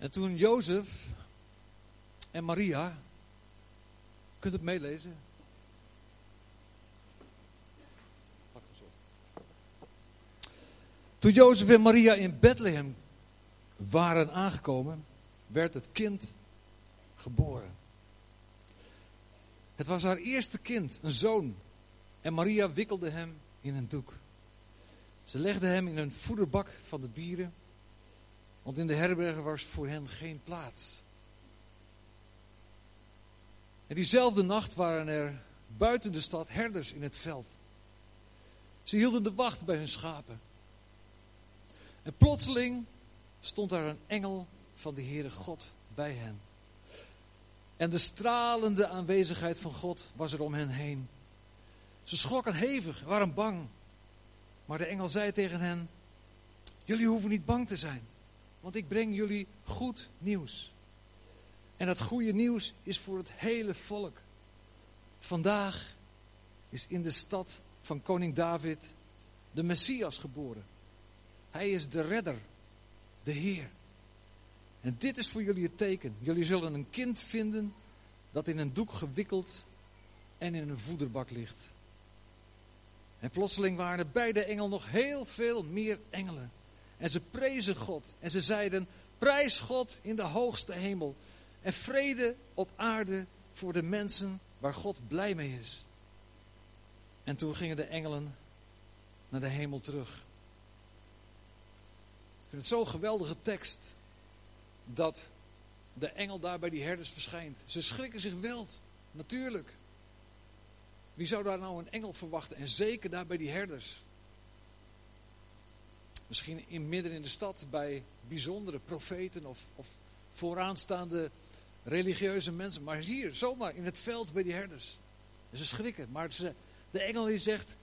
En toen Jozef en Maria, kunt het meelezen? Toen Jozef en Maria in Bethlehem waren aangekomen, werd het kind geboren. Het was haar eerste kind, een zoon. En Maria wikkelde hem in een doek. Ze legde hem in een voederbak van de dieren, want in de herbergen was voor hen geen plaats. En diezelfde nacht waren er buiten de stad herders in het veld. Ze hielden de wacht bij hun schapen. En plotseling stond daar een engel van de Heere God bij hen. En de stralende aanwezigheid van God was er om hen heen. Ze schrokken hevig, waren bang. Maar de engel zei tegen hen: Jullie hoeven niet bang te zijn, want ik breng jullie goed nieuws. En dat goede nieuws is voor het hele volk. Vandaag is in de stad van koning David de Messias geboren. Hij is de redder, de Heer. En dit is voor jullie het teken. Jullie zullen een kind vinden dat in een doek gewikkeld en in een voederbak ligt. En plotseling waren er bij de engel nog heel veel meer engelen. En ze prezen God. En ze zeiden, prijs God in de hoogste hemel. En vrede op aarde voor de mensen waar God blij mee is. En toen gingen de engelen naar de hemel terug. Ik vind het zo'n geweldige tekst dat de engel daar bij die herders verschijnt. Ze schrikken zich wild, natuurlijk. Wie zou daar nou een engel verwachten? En zeker daar bij die herders. Misschien in, midden in de stad bij bijzondere profeten of, of vooraanstaande religieuze mensen. Maar hier, zomaar in het veld bij die herders. Ze schrikken. Maar ze, de engel die zegt,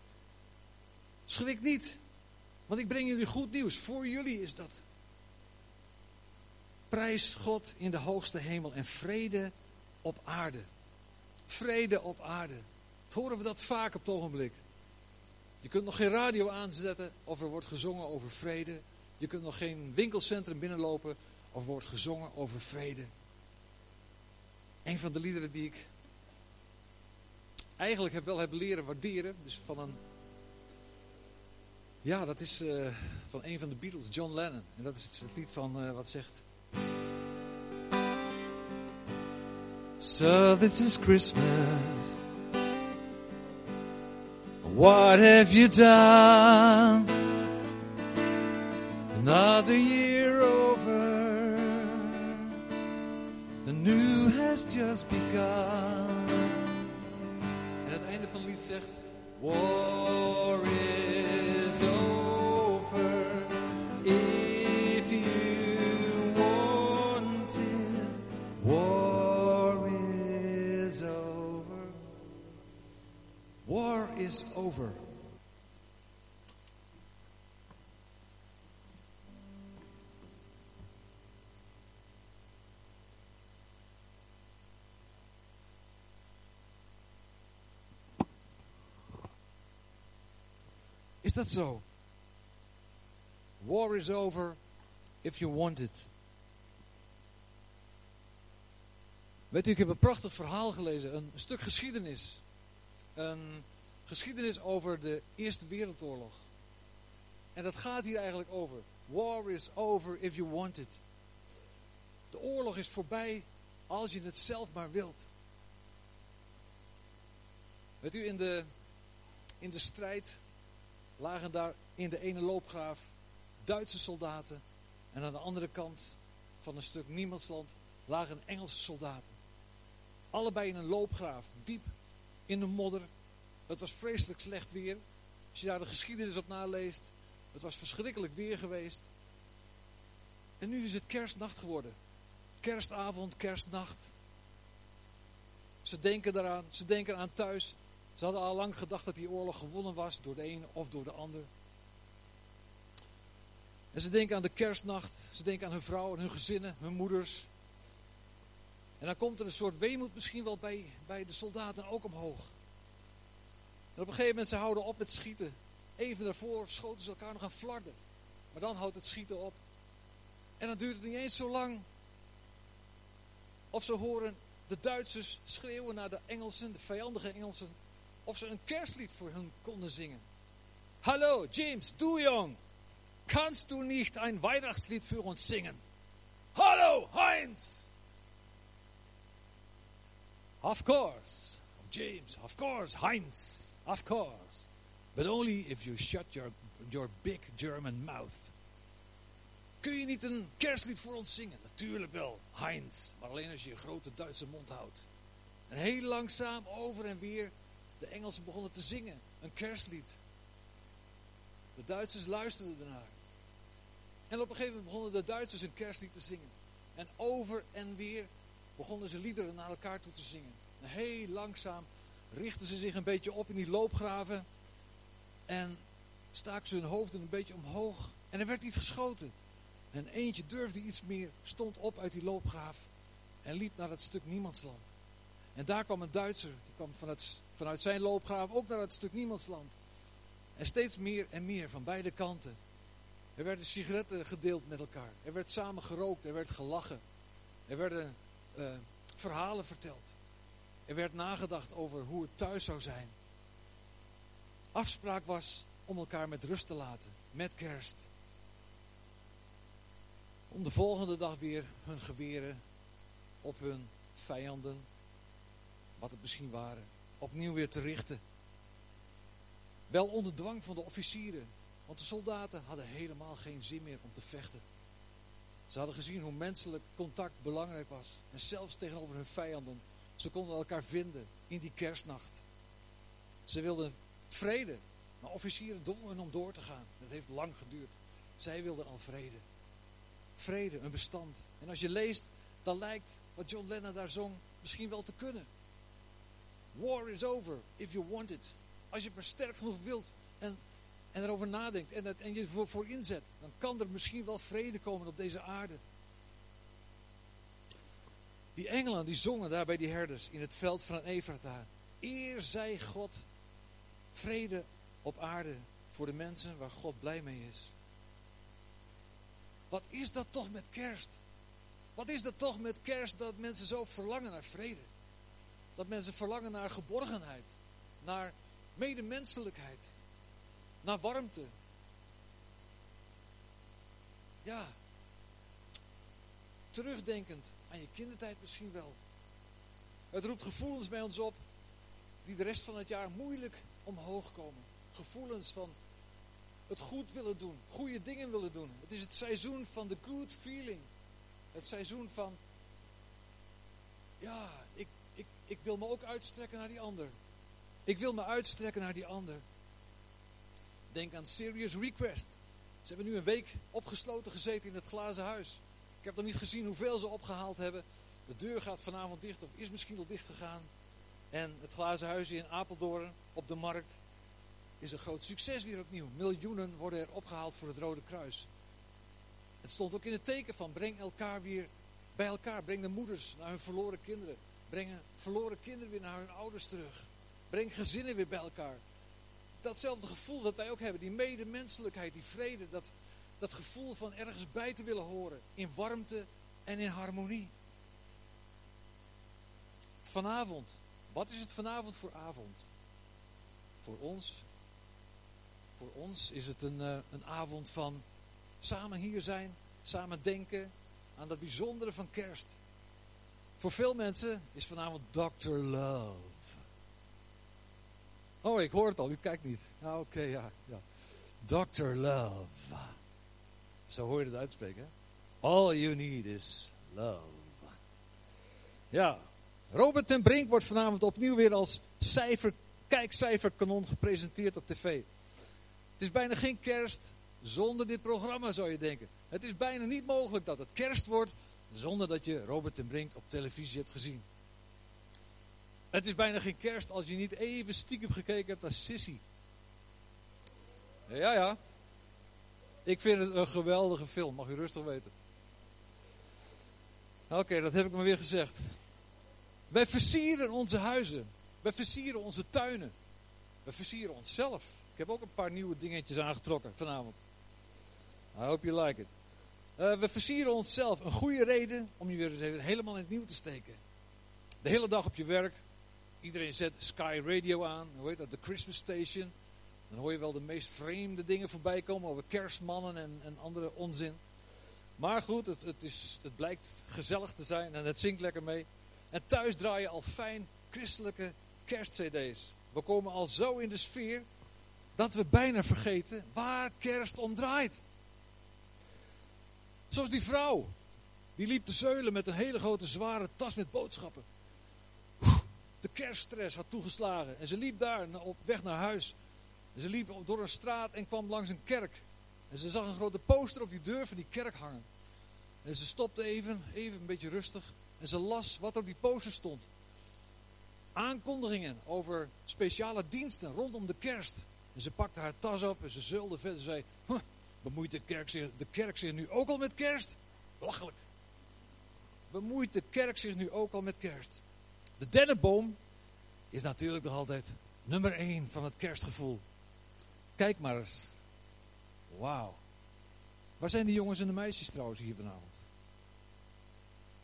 schrik niet. Want ik breng jullie goed nieuws. Voor jullie is dat. Prijs God in de hoogste hemel en vrede op aarde. Vrede op aarde. Horen we dat vaak op het ogenblik. Je kunt nog geen radio aanzetten of er wordt gezongen over vrede. Je kunt nog geen winkelcentrum binnenlopen of wordt gezongen over vrede. Een van de liederen die ik eigenlijk heb wel heb leren waarderen. Dus van een. Ja, dat is uh, van een van de Beatles, John Lennon. En dat is het lied van uh, wat zegt. So this is Christmas. What have you done? Another year over. The new has just begun. En het einde van het lied zegt: War is over. Is over. Is dat zo? War is over if you want it. Weet u, ik heb een prachtig verhaal gelezen, een stuk geschiedenis. Een geschiedenis over de Eerste Wereldoorlog. En dat gaat hier eigenlijk over. War is over if you want it. De oorlog is voorbij als je het zelf maar wilt. Weet u, in de, in de strijd lagen daar in de ene loopgraaf Duitse soldaten. En aan de andere kant van een stuk niemandsland lagen Engelse soldaten. Allebei in een loopgraaf, diep in de modder. Het was vreselijk slecht weer. Als je daar de geschiedenis op naleest, het was verschrikkelijk weer geweest. En nu is het kerstnacht geworden. Kerstavond, kerstnacht. Ze denken daaraan, ze denken aan thuis. Ze hadden al lang gedacht dat die oorlog gewonnen was door de een of door de ander. En ze denken aan de kerstnacht, ze denken aan hun vrouwen, hun gezinnen, hun moeders. En dan komt er een soort weemoed misschien wel bij, bij de soldaten ook omhoog. En op een gegeven moment, ze houden op met schieten. Even daarvoor schoten ze elkaar nog aan flarden. Maar dan houdt het schieten op. En dan duurt het niet eens zo lang of ze horen de Duitsers schreeuwen naar de Engelsen, de vijandige Engelsen, of ze een kerstlied voor hen konden zingen. Hallo, James, du Jong, kannst du nicht ein Weihnachtslied für uns singen? Hallo, Heinz! Of course, James, of course, Heinz, of course. But only if you shut your, your big German mouth. Kun je niet een kerstlied voor ons zingen? Natuurlijk wel, Heinz. Maar alleen als je je grote Duitse mond houdt. En heel langzaam over en weer de Engelsen begonnen te zingen. Een kerstlied. De Duitsers luisterden ernaar. En op een gegeven moment begonnen de Duitsers een kerstlied te zingen. En over en weer begonnen ze liederen naar elkaar toe te zingen. Heel langzaam richtten ze zich een beetje op in die loopgraven. En staken ze hun hoofden een beetje omhoog. En er werd niet geschoten. En eentje durfde iets meer, stond op uit die loopgraaf. En liep naar het stuk niemandsland. En daar kwam een Duitser, die kwam vanuit, vanuit zijn loopgraaf ook naar het stuk niemandsland. En steeds meer en meer van beide kanten. Er werden sigaretten gedeeld met elkaar. Er werd samen gerookt, er werd gelachen. Er werden uh, verhalen verteld. Er werd nagedacht over hoe het thuis zou zijn. Afspraak was om elkaar met rust te laten, met kerst. Om de volgende dag weer hun geweren op hun vijanden, wat het misschien waren, opnieuw weer te richten. Wel onder dwang van de officieren, want de soldaten hadden helemaal geen zin meer om te vechten. Ze hadden gezien hoe menselijk contact belangrijk was. En zelfs tegenover hun vijanden. Ze konden elkaar vinden in die kerstnacht. Ze wilden vrede. Maar officieren dwongen hen om door te gaan. Dat heeft lang geduurd. Zij wilden al vrede. Vrede, een bestand. En als je leest, dan lijkt wat John Lennon daar zong misschien wel te kunnen. War is over if you want it. Als je het maar sterk genoeg wilt en, en erover nadenkt en, het, en je ervoor voor inzet, dan kan er misschien wel vrede komen op deze aarde. Die engelen die zongen daar bij die herders in het veld van Efrata. Eer zij God vrede op aarde voor de mensen waar God blij mee is. Wat is dat toch met kerst? Wat is dat toch met kerst dat mensen zo verlangen naar vrede? Dat mensen verlangen naar geborgenheid, naar medemenselijkheid, naar warmte. Ja, terugdenkend aan je kindertijd misschien wel. Het roept gevoelens bij ons op die de rest van het jaar moeilijk omhoog komen. Gevoelens van het goed willen doen, goede dingen willen doen. Het is het seizoen van de good feeling. Het seizoen van, ja, ik, ik, ik wil me ook uitstrekken naar die ander. Ik wil me uitstrekken naar die ander. Denk aan Serious Request. Ze hebben nu een week opgesloten gezeten in het glazen huis. Ik heb nog niet gezien hoeveel ze opgehaald hebben. De deur gaat vanavond dicht of is misschien al dicht gegaan. En het glazen huis in Apeldoorn op de markt is een groot succes weer opnieuw. Miljoenen worden er opgehaald voor het Rode Kruis. Het stond ook in het teken van breng elkaar weer bij elkaar. Breng de moeders naar hun verloren kinderen. Breng verloren kinderen weer naar hun ouders terug. Breng gezinnen weer bij elkaar. Datzelfde gevoel dat wij ook hebben. Die medemenselijkheid, die vrede. Dat, dat gevoel van ergens bij te willen horen. In warmte en in harmonie. Vanavond. Wat is het vanavond voor avond? Voor ons voor ons is het een, uh, een avond van samen hier zijn, samen denken aan dat bijzondere van kerst. Voor veel mensen is vanavond Dr. Love. Oh, ik hoor het al, u kijkt niet. Ja, oké, ja, ja. Dr. Love. Zo hoor je het uitspreken. All you need is love. Ja, Robert ten Brink wordt vanavond opnieuw weer als cijfer, kijkcijferkanon gepresenteerd op tv. Het is bijna geen kerst zonder dit programma, zou je denken. Het is bijna niet mogelijk dat het kerst wordt zonder dat je Robert ten Brink op televisie hebt gezien. Het is bijna geen kerst als je niet even stiekem gekeken hebt naar Sissy. Ja, ja. Ik vind het een geweldige film, mag u rustig weten. Oké, dat heb ik maar weer gezegd. Wij versieren onze huizen. Wij versieren onze tuinen. Wij versieren onszelf. Ik heb ook een paar nieuwe dingetjes aangetrokken vanavond. I hope you like it. Uh, we versieren onszelf. Een goede reden om je weer eens even helemaal in het nieuw te steken. De hele dag op je werk. Iedereen zet Sky Radio aan. Hoe heet dat? De Christmas Station. Dan hoor je wel de meest vreemde dingen voorbij komen over kerstmannen en, andere onzin. Maar goed, het, het, is, het blijkt gezellig te zijn en het zingt lekker mee. En thuis draai je al fijn christelijke kerstcd's. We komen al zo in de sfeer dat we bijna vergeten waar kerst om draait. Zoals die vrouw. Die liep te zeulen met een hele grote zware tas met boodschappen. De kerststress had toegeslagen. En ze liep daar op weg naar huis. Ze liep door een straat en kwam langs een kerk. En ze zag een grote poster op die deur van die kerk hangen. En ze stopte even, even een beetje rustig. En ze las wat op die poster stond. Aankondigingen over speciale diensten rondom de kerst. En ze pakte haar tas op en ze zeulde verder. Ze zei, bemoeit de kerk, zich, de kerk zich nu ook al met kerst? Lachelijk. Bemoeit de kerk zich nu ook al met kerst? De dennenboom is natuurlijk nog altijd nummer 1 van het kerstgevoel. Kijk maar eens. Wauw. Waar zijn die jongens en de meisjes trouwens hier vanavond?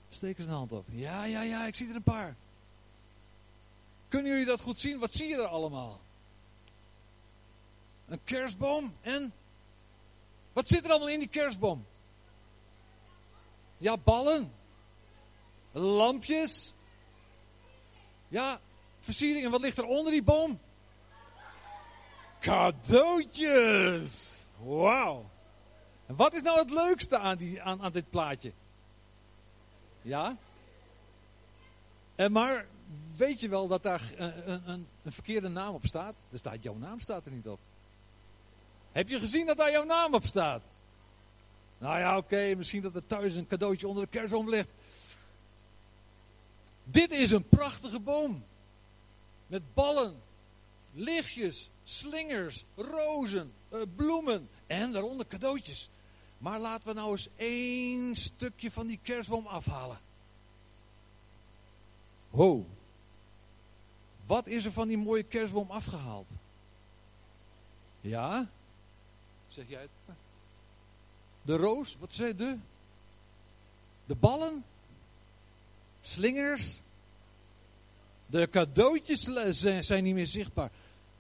Steek eens een hand op. Ja, ja, ja, ik zie er een paar. Kunnen jullie dat goed zien? Wat zie je er allemaal? Een kerstboom en? Wat zit er allemaal in die kerstboom? Ja, ballen. Lampjes. Ja, versiering. En wat ligt er onder die boom? Cadeautjes. Wauw. En wat is nou het leukste aan, die, aan, aan dit plaatje? Ja? En maar weet je wel dat daar een, een, een, verkeerde naam op staat? Er staat, jouw naam staat er niet op. Heb je gezien dat daar jouw naam op staat? Nou ja, oké, misschien dat er thuis een cadeautje onder de kerstboom ligt. Dit is een prachtige boom. Met ballen, lichtjes, slingers, rozen, eh, bloemen en daaronder cadeautjes. Maar laten we nou eens één stukje van die kerstboom afhalen. Ho. Wat is er van die mooie kerstboom afgehaald? Ja? Zeg jij het? De roos, wat zei de? De ballen? Slingers? De cadeautjes zijn niet meer zichtbaar.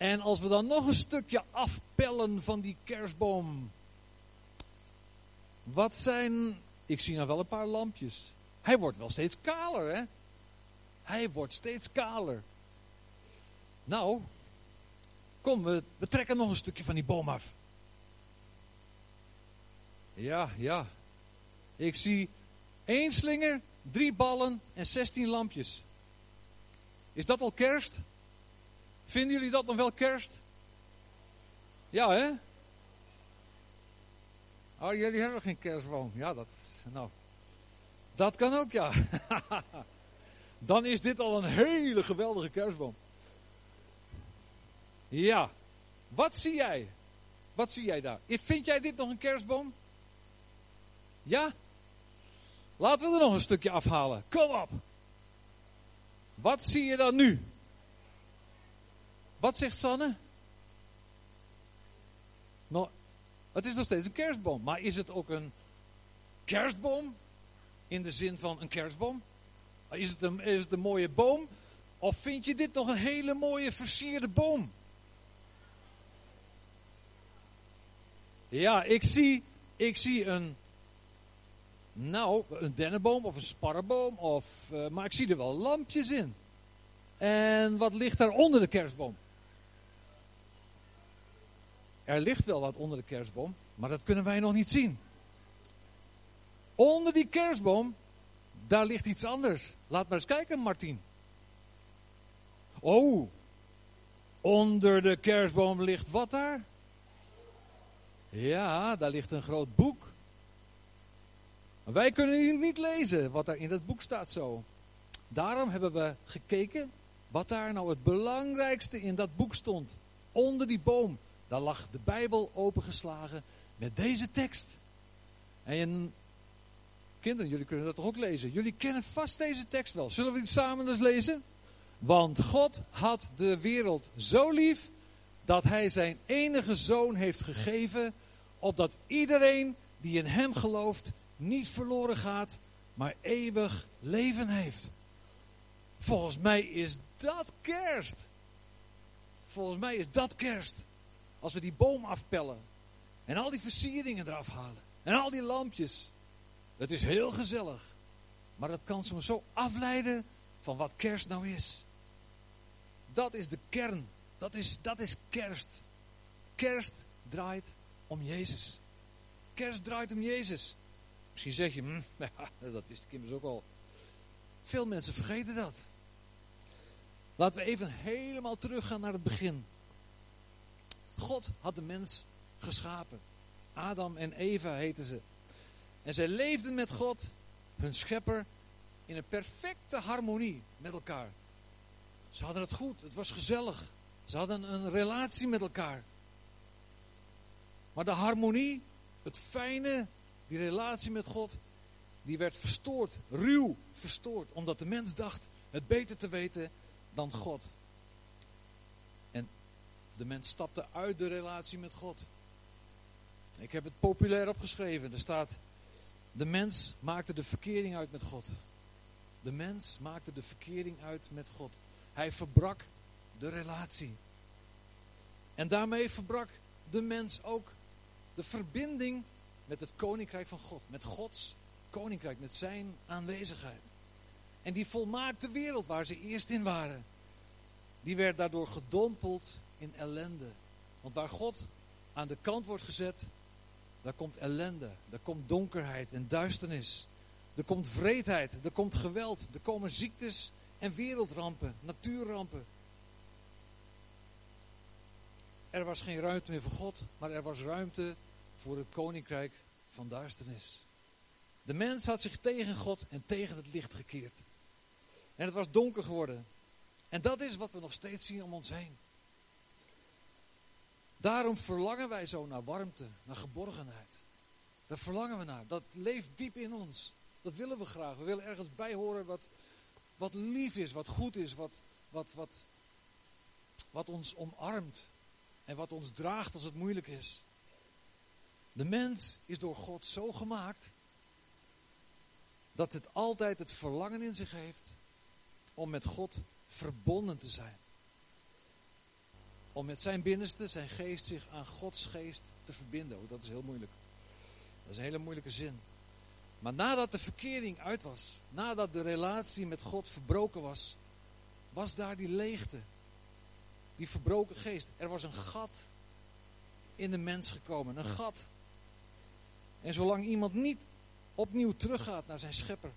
En als we dan nog een stukje afpellen van die kerstboom. Wat zijn. Ik zie nou wel een paar lampjes. Hij wordt wel steeds kaler, hè? Hij wordt steeds kaler. Nou, kom, we, we trekken nog een stukje van die boom af. Ja, ja. Ik zie één slinger, drie ballen en zestien lampjes. Is dat al kerst? Vinden jullie dat nog wel kerst? Ja, hè? Oh, jullie hebben geen kerstboom. Ja, dat, nou, dat kan ook, ja. Dan is dit al een hele geweldige kerstboom. Ja, wat zie jij? Wat zie jij daar? Vind jij dit nog een kerstboom? Ja? Laten we er nog een stukje afhalen. Kom op. Wat zie je dan nu? Wat zegt Sanne? Nou, het is nog steeds een kerstboom. Maar is het ook een kerstboom? In de zin van een kerstboom? Is het een, is mooie boom? Of vind je dit nog een hele mooie versierde boom? Ja, ik zie, ik zie een, nou, een dennenboom of een sparrenboom. Of, uh, maar ik zie er wel lampjes in. En wat ligt daar onder de kerstboom? Er ligt wel wat onder de kerstboom, maar dat kunnen wij nog niet zien. Onder die kerstboom, daar ligt iets anders. Laat maar eens kijken, Martin. Oh, onder de kerstboom ligt wat daar? Ja, daar ligt een groot boek. Wij kunnen niet lezen wat daar in dat boek staat zo. Daarom hebben we gekeken wat daar nou het belangrijkste in dat boek stond. Onder die boom. Daar lag de Bijbel opengeslagen met deze tekst. En kinderen, jullie kunnen dat toch ook lezen? Jullie kennen vast deze tekst wel. Zullen we die samen eens lezen? Want God had de wereld zo lief dat hij zijn enige zoon heeft gegeven, opdat iedereen die in hem gelooft niet verloren gaat, maar eeuwig leven heeft. Volgens mij is dat kerst. Volgens mij is dat kerst. Als we die boom afpellen en al die versieringen eraf halen en al die lampjes. Het is heel gezellig. Maar dat kan soms zo afleiden van wat kerst nou is. Dat is de kern. Dat is, dat is kerst. Kerst draait om Jezus. Kerst draait om Jezus. Misschien zeg je, hm, dat wist ik immers ook al. Veel mensen vergeten dat. Laten we even helemaal teruggaan naar het begin. God had de mens geschapen. Adam en Eva heten ze. En zij leefden met God, hun schepper, in een perfecte harmonie met elkaar. Ze hadden het goed, het was gezellig. Ze hadden een relatie met elkaar. Maar de harmonie, het fijne, die relatie met God, die werd verstoord, ruw verstoord, omdat de mens dacht het beter te weten dan God. De mens stapte uit de relatie met God. Ik heb het populair opgeschreven. Er staat, de mens maakte de verkering uit met God. De mens maakte de verkering uit met God. Hij verbrak de relatie. En daarmee verbrak de mens ook de verbinding met het koninkrijk van God. Met Gods koninkrijk, met zijn aanwezigheid. En die volmaakte wereld waar ze eerst in waren, die werd daardoor gedompeld in ellende. Want waar God aan de kant wordt gezet, daar komt ellende, daar komt donkerheid en duisternis. Er komt vreedheid, er komt geweld, er komen ziektes en wereldrampen, natuurrampen. Er was geen ruimte meer voor God, maar er was ruimte voor het koninkrijk van duisternis. De mens had zich tegen God en tegen het licht gekeerd. En het was donker geworden. En dat is wat we nog steeds zien om ons heen. Daarom verlangen wij zo naar warmte, naar geborgenheid. Daar verlangen we naar. Dat leeft diep in ons. Dat willen we graag. We willen ergens bij horen wat, wat lief is, wat goed is, wat, wat, wat, wat ons omarmt. En wat ons draagt als het moeilijk is. De mens is door God zo gemaakt dat het altijd het verlangen in zich heeft om met God verbonden te zijn. Om met zijn binnenste, zijn geest, zich aan Gods geest te verbinden. Oh, dat is heel moeilijk. Dat is een hele moeilijke zin. Maar nadat de verkering uit was, nadat de relatie met God verbroken was, was daar die leegte. Die verbroken geest. Er was een gat in de mens gekomen. Een gat. En zolang iemand niet opnieuw teruggaat naar zijn schepper,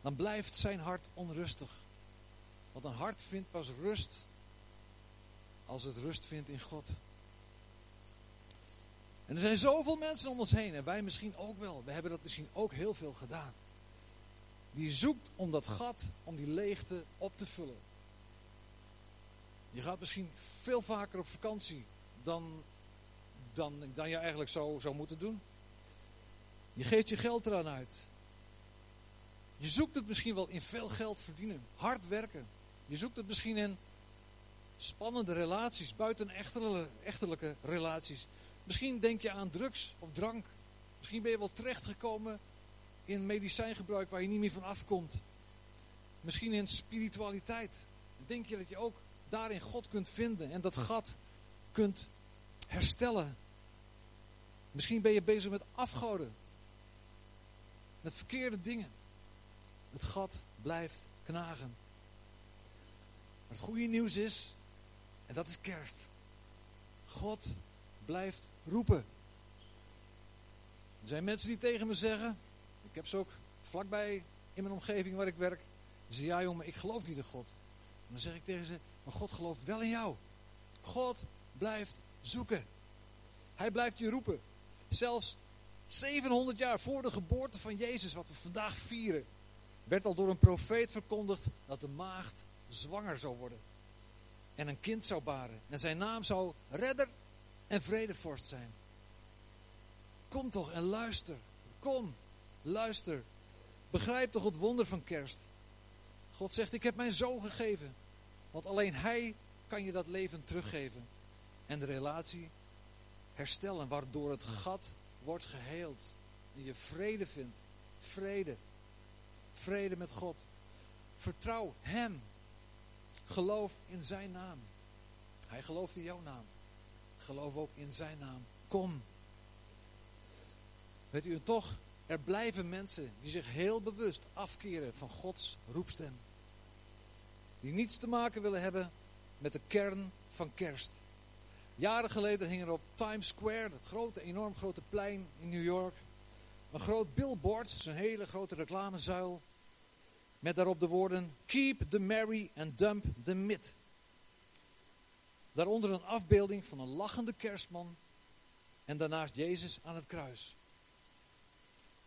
dan blijft zijn hart onrustig. Want een hart vindt pas rust als het rust vindt in God. En er zijn zoveel mensen om ons heen, en wij misschien ook wel. We hebben dat misschien ook heel veel gedaan. Die zoekt om dat gat, om die leegte op te vullen. Je gaat misschien veel vaker op vakantie dan, dan, dan je eigenlijk zou, zou moeten doen. Je geeft je geld eraan uit. Je zoekt het misschien wel in veel geld verdienen, hard werken. Je zoekt het misschien in spannende relaties, buiten echtelijke relaties. Misschien denk je aan drugs of drank. Misschien ben je wel terechtgekomen in medicijngebruik waar je niet meer van afkomt. Misschien in spiritualiteit. Denk je dat je ook daarin God kunt vinden en dat gat kunt herstellen. Misschien ben je bezig met afgoden. Met verkeerde dingen. Het gat blijft knagen. Maar het goede nieuws is, en dat is kerst. God blijft roepen. Er zijn mensen die tegen me zeggen, ik heb ze ook vlakbij in mijn omgeving waar ik werk. Ze zeggen, ja jongen, ik geloof niet in God. En dan zeg ik tegen ze, maar God gelooft wel in jou. God blijft zoeken. Hij blijft je roepen. Zelfs 700 jaar voor de geboorte van Jezus, wat we vandaag vieren, werd al door een profeet verkondigd dat de maagd zwanger zou worden. En een kind zou baren. En zijn naam zou redder en vredevorst zijn. Kom toch en luister. Kom, luister. Begrijp toch het wonder van kerst. God zegt, ik heb mijn zoon gegeven. Want alleen hij kan je dat leven teruggeven. En de relatie herstellen, waardoor het gat wordt geheeld. en je vrede vindt. Vrede. Vrede met God. Vertrouw Hem. Geloof in Zijn naam. Hij gelooft in jouw naam. Geloof ook in Zijn naam. Kom. Weet u toch, er blijven mensen die zich heel bewust afkeren van Gods roepstem. Die niets te maken willen hebben met de kern van kerst. Jaren geleden hing er op Times Square, dat grote, enorm grote plein in New York, een groot billboard, zo'n hele grote reclamezuil, met daarop de woorden Keep the merry and dump the mid. Daaronder een afbeelding van een lachende kerstman en daarnaast Jezus aan het kruis.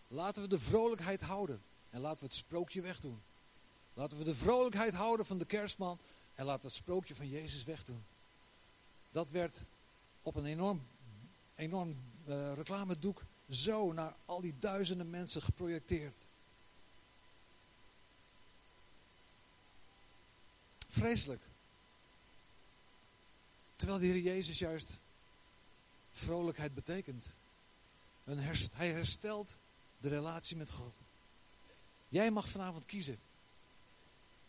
Laten we de vrolijkheid houden en laten we het sprookje wegdoen. Laten we de vrolijkheid houden van de kerstman en laten we het sprookje van Jezus wegdoen. Dat werd op een enorm, enorm uh, reclamedoek zo naar al die duizenden mensen geprojecteerd. Vreselijk. Terwijl de Heer Jezus juist vrolijkheid betekent. hij herstelt de relatie met God. Jij mag vanavond kiezen.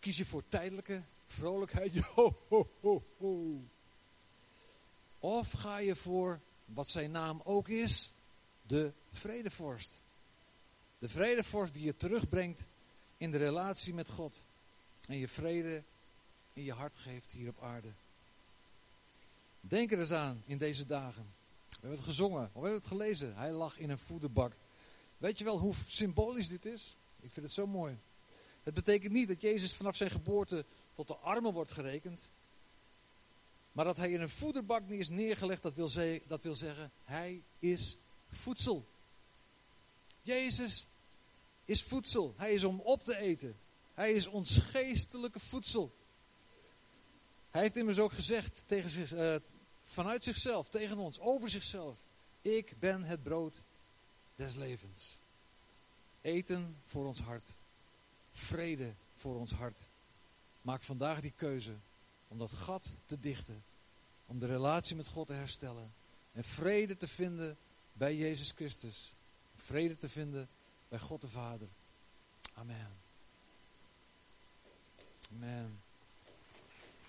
Kies je voor tijdelijke vrolijkheid? Ho, ho. Of ga je voor wat zijn naam ook is, de vredevorst. De vredevorst die je terugbrengt in de relatie met God. En je vrede je hart geeft hier op aarde. Denk er eens aan in deze dagen. We hebben het gezongen, we hebben het gelezen. Hij lag in een voederbak. Weet je wel hoe symbolisch dit is? Ik vind het zo mooi. Het betekent niet dat Jezus vanaf zijn geboorte tot de armen wordt gerekend. Maar dat hij in een voederbak is neergelegd, dat wil, dat wil zeggen, hij is voedsel. Jezus is voedsel. Hij is om op te eten. Hij is ons geestelijke voedsel. Hij heeft immers ook gezegd tegen zich, uh, vanuit zichzelf, tegen ons, over zichzelf. Ik ben het brood des levens. Eten voor ons hart. Vrede voor ons hart. Maak vandaag die keuze om dat gat te dichten. Om de relatie met God te herstellen. En vrede te vinden bij Jezus Christus. Vrede te vinden bij God de Vader. Amen. Amen.